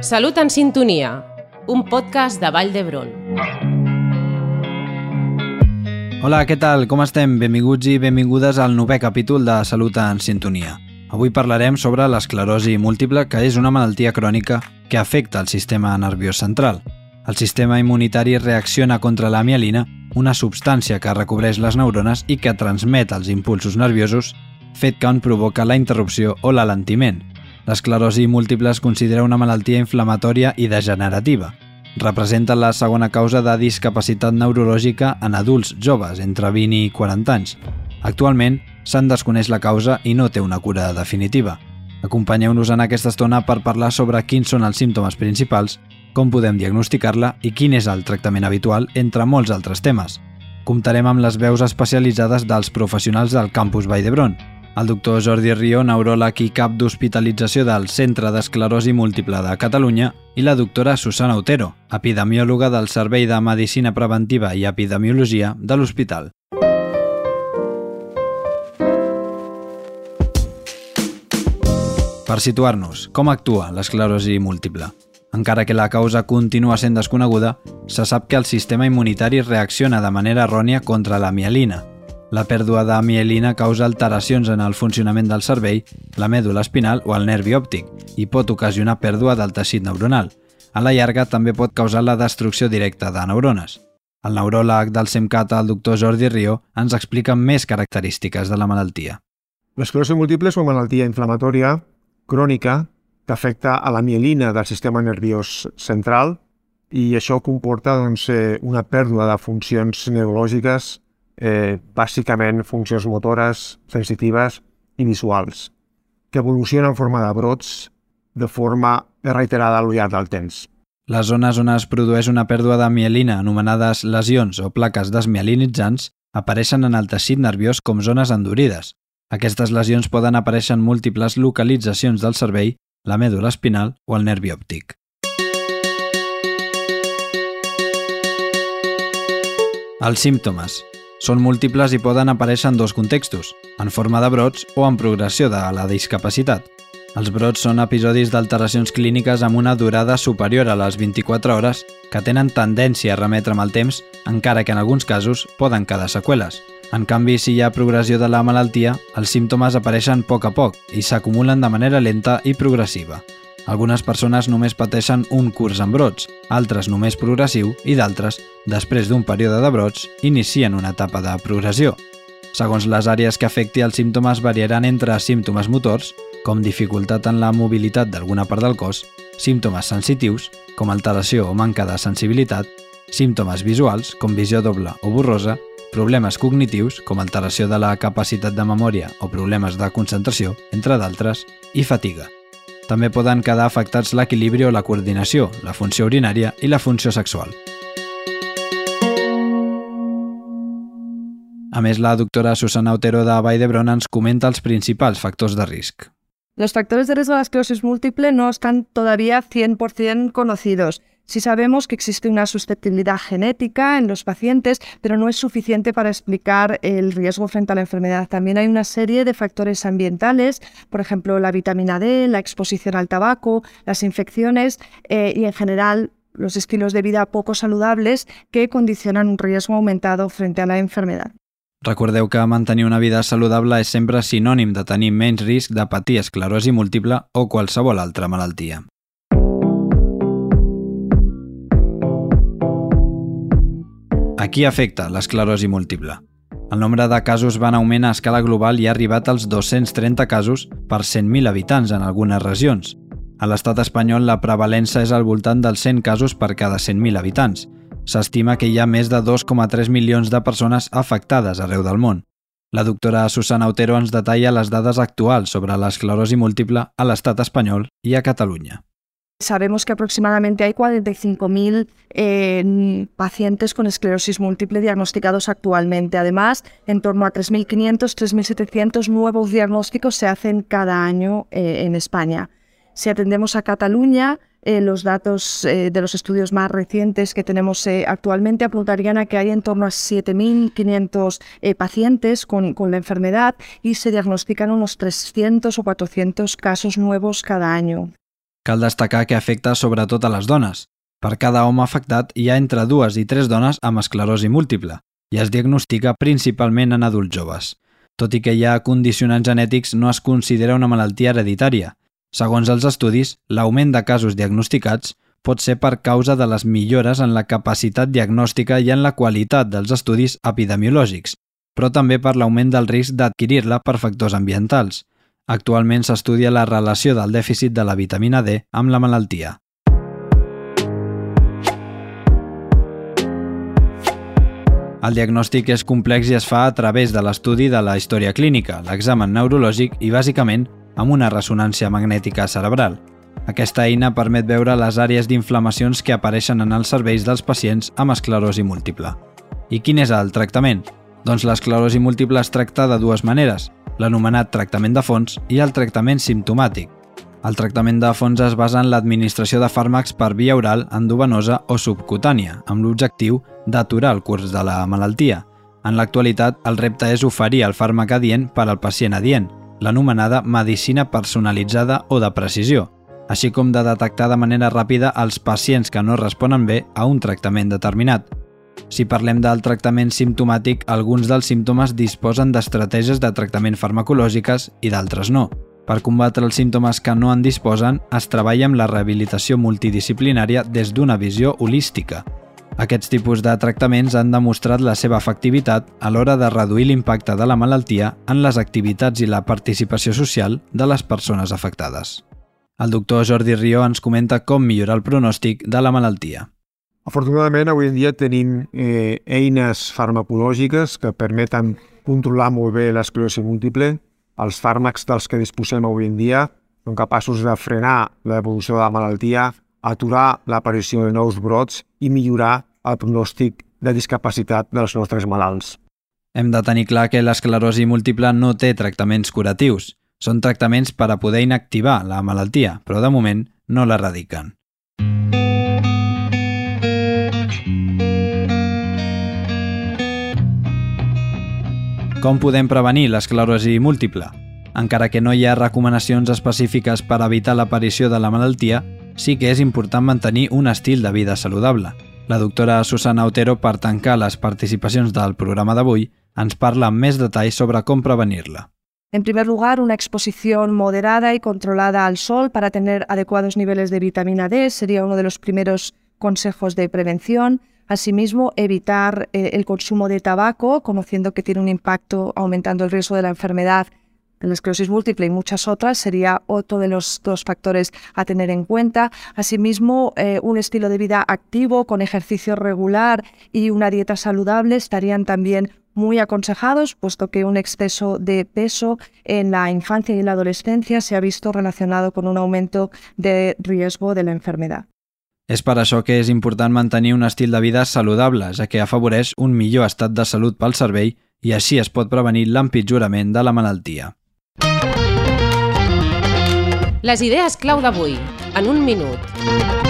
Salut en sintonia, un podcast de Vall d'Hebron. Hola, què tal? Com estem? Benvinguts i benvingudes al novè capítol de Salut en sintonia. Avui parlarem sobre l'esclerosi múltiple, que és una malaltia crònica que afecta el sistema nerviós central. El sistema immunitari reacciona contra la mielina, una substància que recobreix les neurones i que transmet els impulsos nerviosos, fet que en provoca la interrupció o l'alentiment. L'esclerosi múltiple es considera una malaltia inflamatòria i degenerativa. Representa la segona causa de discapacitat neurològica en adults joves entre 20 i 40 anys. Actualment, se'n desconeix la causa i no té una cura definitiva. Acompanyeu-nos en aquesta estona per parlar sobre quins són els símptomes principals, com podem diagnosticar-la i quin és el tractament habitual, entre molts altres temes. Comptarem amb les veus especialitzades dels professionals del campus Vall d'Hebron, el doctor Jordi Rio, neuròleg i cap d'hospitalització del Centre d'Esclerosi Múltiple de Catalunya, i la doctora Susana Otero, epidemiòloga del Servei de Medicina Preventiva i Epidemiologia de l'hospital. Per situar-nos, com actua l'esclerosi múltiple? Encara que la causa continua sent desconeguda, se sap que el sistema immunitari reacciona de manera errònia contra la mielina, la pèrdua de mielina causa alteracions en el funcionament del cervell, la mèdula espinal o el nervi òptic i pot ocasionar pèrdua del teixit neuronal. A la llarga també pot causar la destrucció directa de neurones. El neuròleg del SEMCAT, el doctor Jordi Rio, ens explica més característiques de la malaltia. L'esclerosi múltiple és una malaltia inflamatòria crònica que afecta a la mielina del sistema nerviós central i això comporta doncs, eh, una pèrdua de funcions neurològiques eh, bàsicament funcions motores, sensitives i visuals, que evolucionen en forma de brots de forma reiterada al llarg del temps. Les zones on es produeix una pèrdua de mielina, anomenades lesions o plaques desmielinitzants, apareixen en el teixit nerviós com zones endurides. Aquestes lesions poden aparèixer en múltiples localitzacions del cervell, la mèdula espinal o el nervi òptic. Els símptomes. Són múltiples i poden aparèixer en dos contextos, en forma de brots o en progressió de la discapacitat. Els brots són episodis d'alteracions clíniques amb una durada superior a les 24 hores que tenen tendència a remetre amb el temps, encara que en alguns casos poden quedar seqüeles. En canvi, si hi ha progressió de la malaltia, els símptomes apareixen a poc a poc i s'acumulen de manera lenta i progressiva. Algunes persones només pateixen un curs amb brots, altres només progressiu i d'altres, després d'un període de brots, inicien una etapa de progressió. Segons les àrees que afecti, els símptomes variaran entre símptomes motors, com dificultat en la mobilitat d'alguna part del cos, símptomes sensitius, com alteració o manca de sensibilitat, símptomes visuals, com visió doble o borrosa, problemes cognitius, com alteració de la capacitat de memòria o problemes de concentració, entre d'altres, i fatiga. També poden quedar afectats l'equilibri o la coordinació, la funció urinària i la funció sexual. A més, la doctora Susana Otero de Vall d'Hebron ens comenta els principals factors de risc. Los factores de riesgo de la esclerosis múltiple no están todavía 100% conocidos. Sí sabemos que existe una susceptibilidad genética en los pacientes, pero no es suficiente para explicar el riesgo frente a la enfermedad. También hay una serie de factores ambientales, por ejemplo, la vitamina D, la exposición al tabaco, las infecciones eh, y en general los estilos de vida poco saludables que condicionan un riesgo aumentado frente a la enfermedad. Recordeu que mantenir una vida saludable és sempre sinònim de tenir menys risc de patir esclerosi múltiple o qualsevol altra malaltia. A qui afecta l'esclerosi múltiple? El nombre de casos va en augment a escala global i ha arribat als 230 casos per 100.000 habitants en algunes regions. A l'estat espanyol la prevalença és al voltant dels 100 casos per cada 100.000 habitants. S'estima que hi ha més de 2,3 milions de persones afectades arreu del món. La doctora Susana Otero ens detalla les dades actuals sobre l'esclerosi múltiple a l'estat espanyol i a Catalunya. Sabemos que aproximadamente hay 45.000 eh, pacientes con esclerosis múltiple diagnosticados actualmente. Además, en torno a 3.500, 3.700 nuevos diagnósticos se hacen cada año eh, en España. Si atendemos a Cataluña, eh, los datos de los estudios más recientes que tenemos actualmente apuntarían a que hay en torno a 7.500 eh, pacientes con la enfermedad y se diagnostican unos 300 o 400 casos nuevos cada año. Cal destacar que afecta sobretot a les dones. Per cada home afectat hi ha entre dues i tres dones amb esclerosi múltiple i es diagnostica principalment en adults joves. Tot i que hi ha condicionants genètics, no es considera una malaltia hereditària. Segons els estudis, l'augment de casos diagnosticats pot ser per causa de les millores en la capacitat diagnòstica i en la qualitat dels estudis epidemiològics, però també per l'augment del risc d'adquirir-la per factors ambientals. Actualment s'estudia la relació del dèficit de la vitamina D amb la malaltia. El diagnòstic és complex i es fa a través de l'estudi de la història clínica, l'examen neurològic i, bàsicament, amb una ressonància magnètica cerebral. Aquesta eina permet veure les àrees d'inflamacions que apareixen en els cervells dels pacients amb esclerosi múltiple. I quin és el tractament? Doncs l'esclerosi múltiple es tracta de dues maneres, l'anomenat tractament de fons i el tractament simptomàtic. El tractament de fons es basa en l'administració de fàrmacs per via oral, endovenosa o subcutània, amb l'objectiu d'aturar el curs de la malaltia. En l'actualitat, el repte és oferir el fàrmac adient per al pacient adient, l'anomenada medicina personalitzada o de precisió, així com de detectar de manera ràpida els pacients que no responen bé a un tractament determinat. Si parlem del tractament simptomàtic, alguns dels símptomes disposen d'estratègies de tractament farmacològiques i d'altres no. Per combatre els símptomes que no en disposen, es treballa amb la rehabilitació multidisciplinària des d'una visió holística. Aquests tipus de tractaments han demostrat la seva efectivitat a l'hora de reduir l'impacte de la malaltia en les activitats i la participació social de les persones afectades. El doctor Jordi Rió ens comenta com millorar el pronòstic de la malaltia. Afortunadament, avui en dia tenim eh, eines farmacològiques que permeten controlar molt bé l'esclerosi múltiple, els fàrmacs dels que disposem avui en dia són capaços de frenar l'evolució de la malaltia, aturar l'aparició de nous brots i millorar el pronòstic de discapacitat dels nostres malalts. Hem de tenir clar que l'esclerosi múltiple no té tractaments curatius. Són tractaments per a poder inactivar la malaltia, però de moment no l'erradiquen. Com podem prevenir l'esclerosi múltiple? Encara que no hi ha recomanacions específiques per evitar l'aparició de la malaltia, sí que és important mantenir un estil de vida saludable. La doctora Susana Otero, per tancar les participacions del programa d'avui, ens parla amb més detalls sobre com prevenir-la. En primer lugar, una exposición moderada y controlada al sol para tener adecuados niveles de vitamina D sería uno de los primeros consejos de prevención. Asimismo, evitar eh, el consumo de tabaco, conociendo que tiene un impacto aumentando el riesgo de la enfermedad la esclerosis múltiple y muchas otras, sería otro de los dos factores a tener en cuenta. Asimismo, eh, un estilo de vida activo, con ejercicio regular y una dieta saludable estarían también muy aconsejados, puesto que un exceso de peso en la infancia y en la adolescencia se ha visto relacionado con un aumento de riesgo de la enfermedad. És per això que és important mantenir un estil de vida saludable, ja que afavoreix un millor estat de salut pel cervell i així es pot prevenir l'empitjorament de la malaltia. Les idees clau d'avui, en un minut.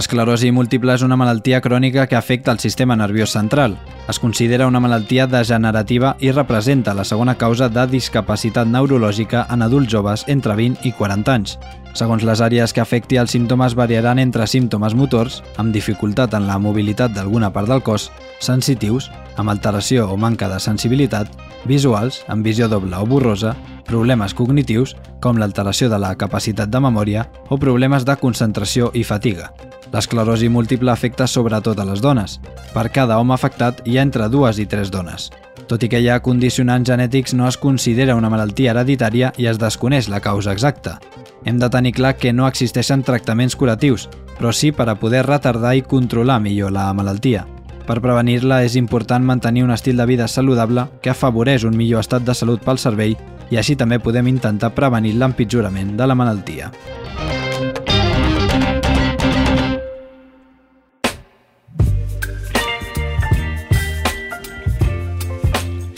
L'esclerosi múltiple és una malaltia crònica que afecta el sistema nerviós central. Es considera una malaltia degenerativa i representa la segona causa de discapacitat neurològica en adults joves entre 20 i 40 anys. Segons les àrees que afecti, els símptomes variaran entre símptomes motors, amb dificultat en la mobilitat d'alguna part del cos, sensitius, amb alteració o manca de sensibilitat, visuals, amb visió doble o borrosa, problemes cognitius, com l'alteració de la capacitat de memòria o problemes de concentració i fatiga. L'esclerosi múltiple afecta sobretot a les dones. Per cada home afectat hi ha entre dues i tres dones. Tot i que hi ha condicionants genètics, no es considera una malaltia hereditària i es desconeix la causa exacta. Hem de tenir clar que no existeixen tractaments curatius, però sí per a poder retardar i controlar millor la malaltia. Per prevenir-la és important mantenir un estil de vida saludable que afavoreix un millor estat de salut pel cervell i així també podem intentar prevenir l'empitjorament de la malaltia.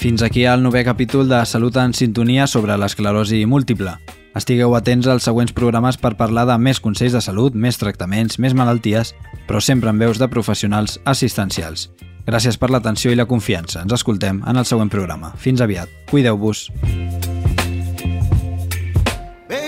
Fins aquí el novè capítol de Salut en sintonia sobre l'esclerosi múltiple. Estigueu atents als següents programes per parlar de més consells de salut, més tractaments, més malalties, però sempre amb veus de professionals assistencials. Gràcies per l'atenció i la confiança. Ens escoltem en el següent programa. Fins aviat. Cuideu-vos. Me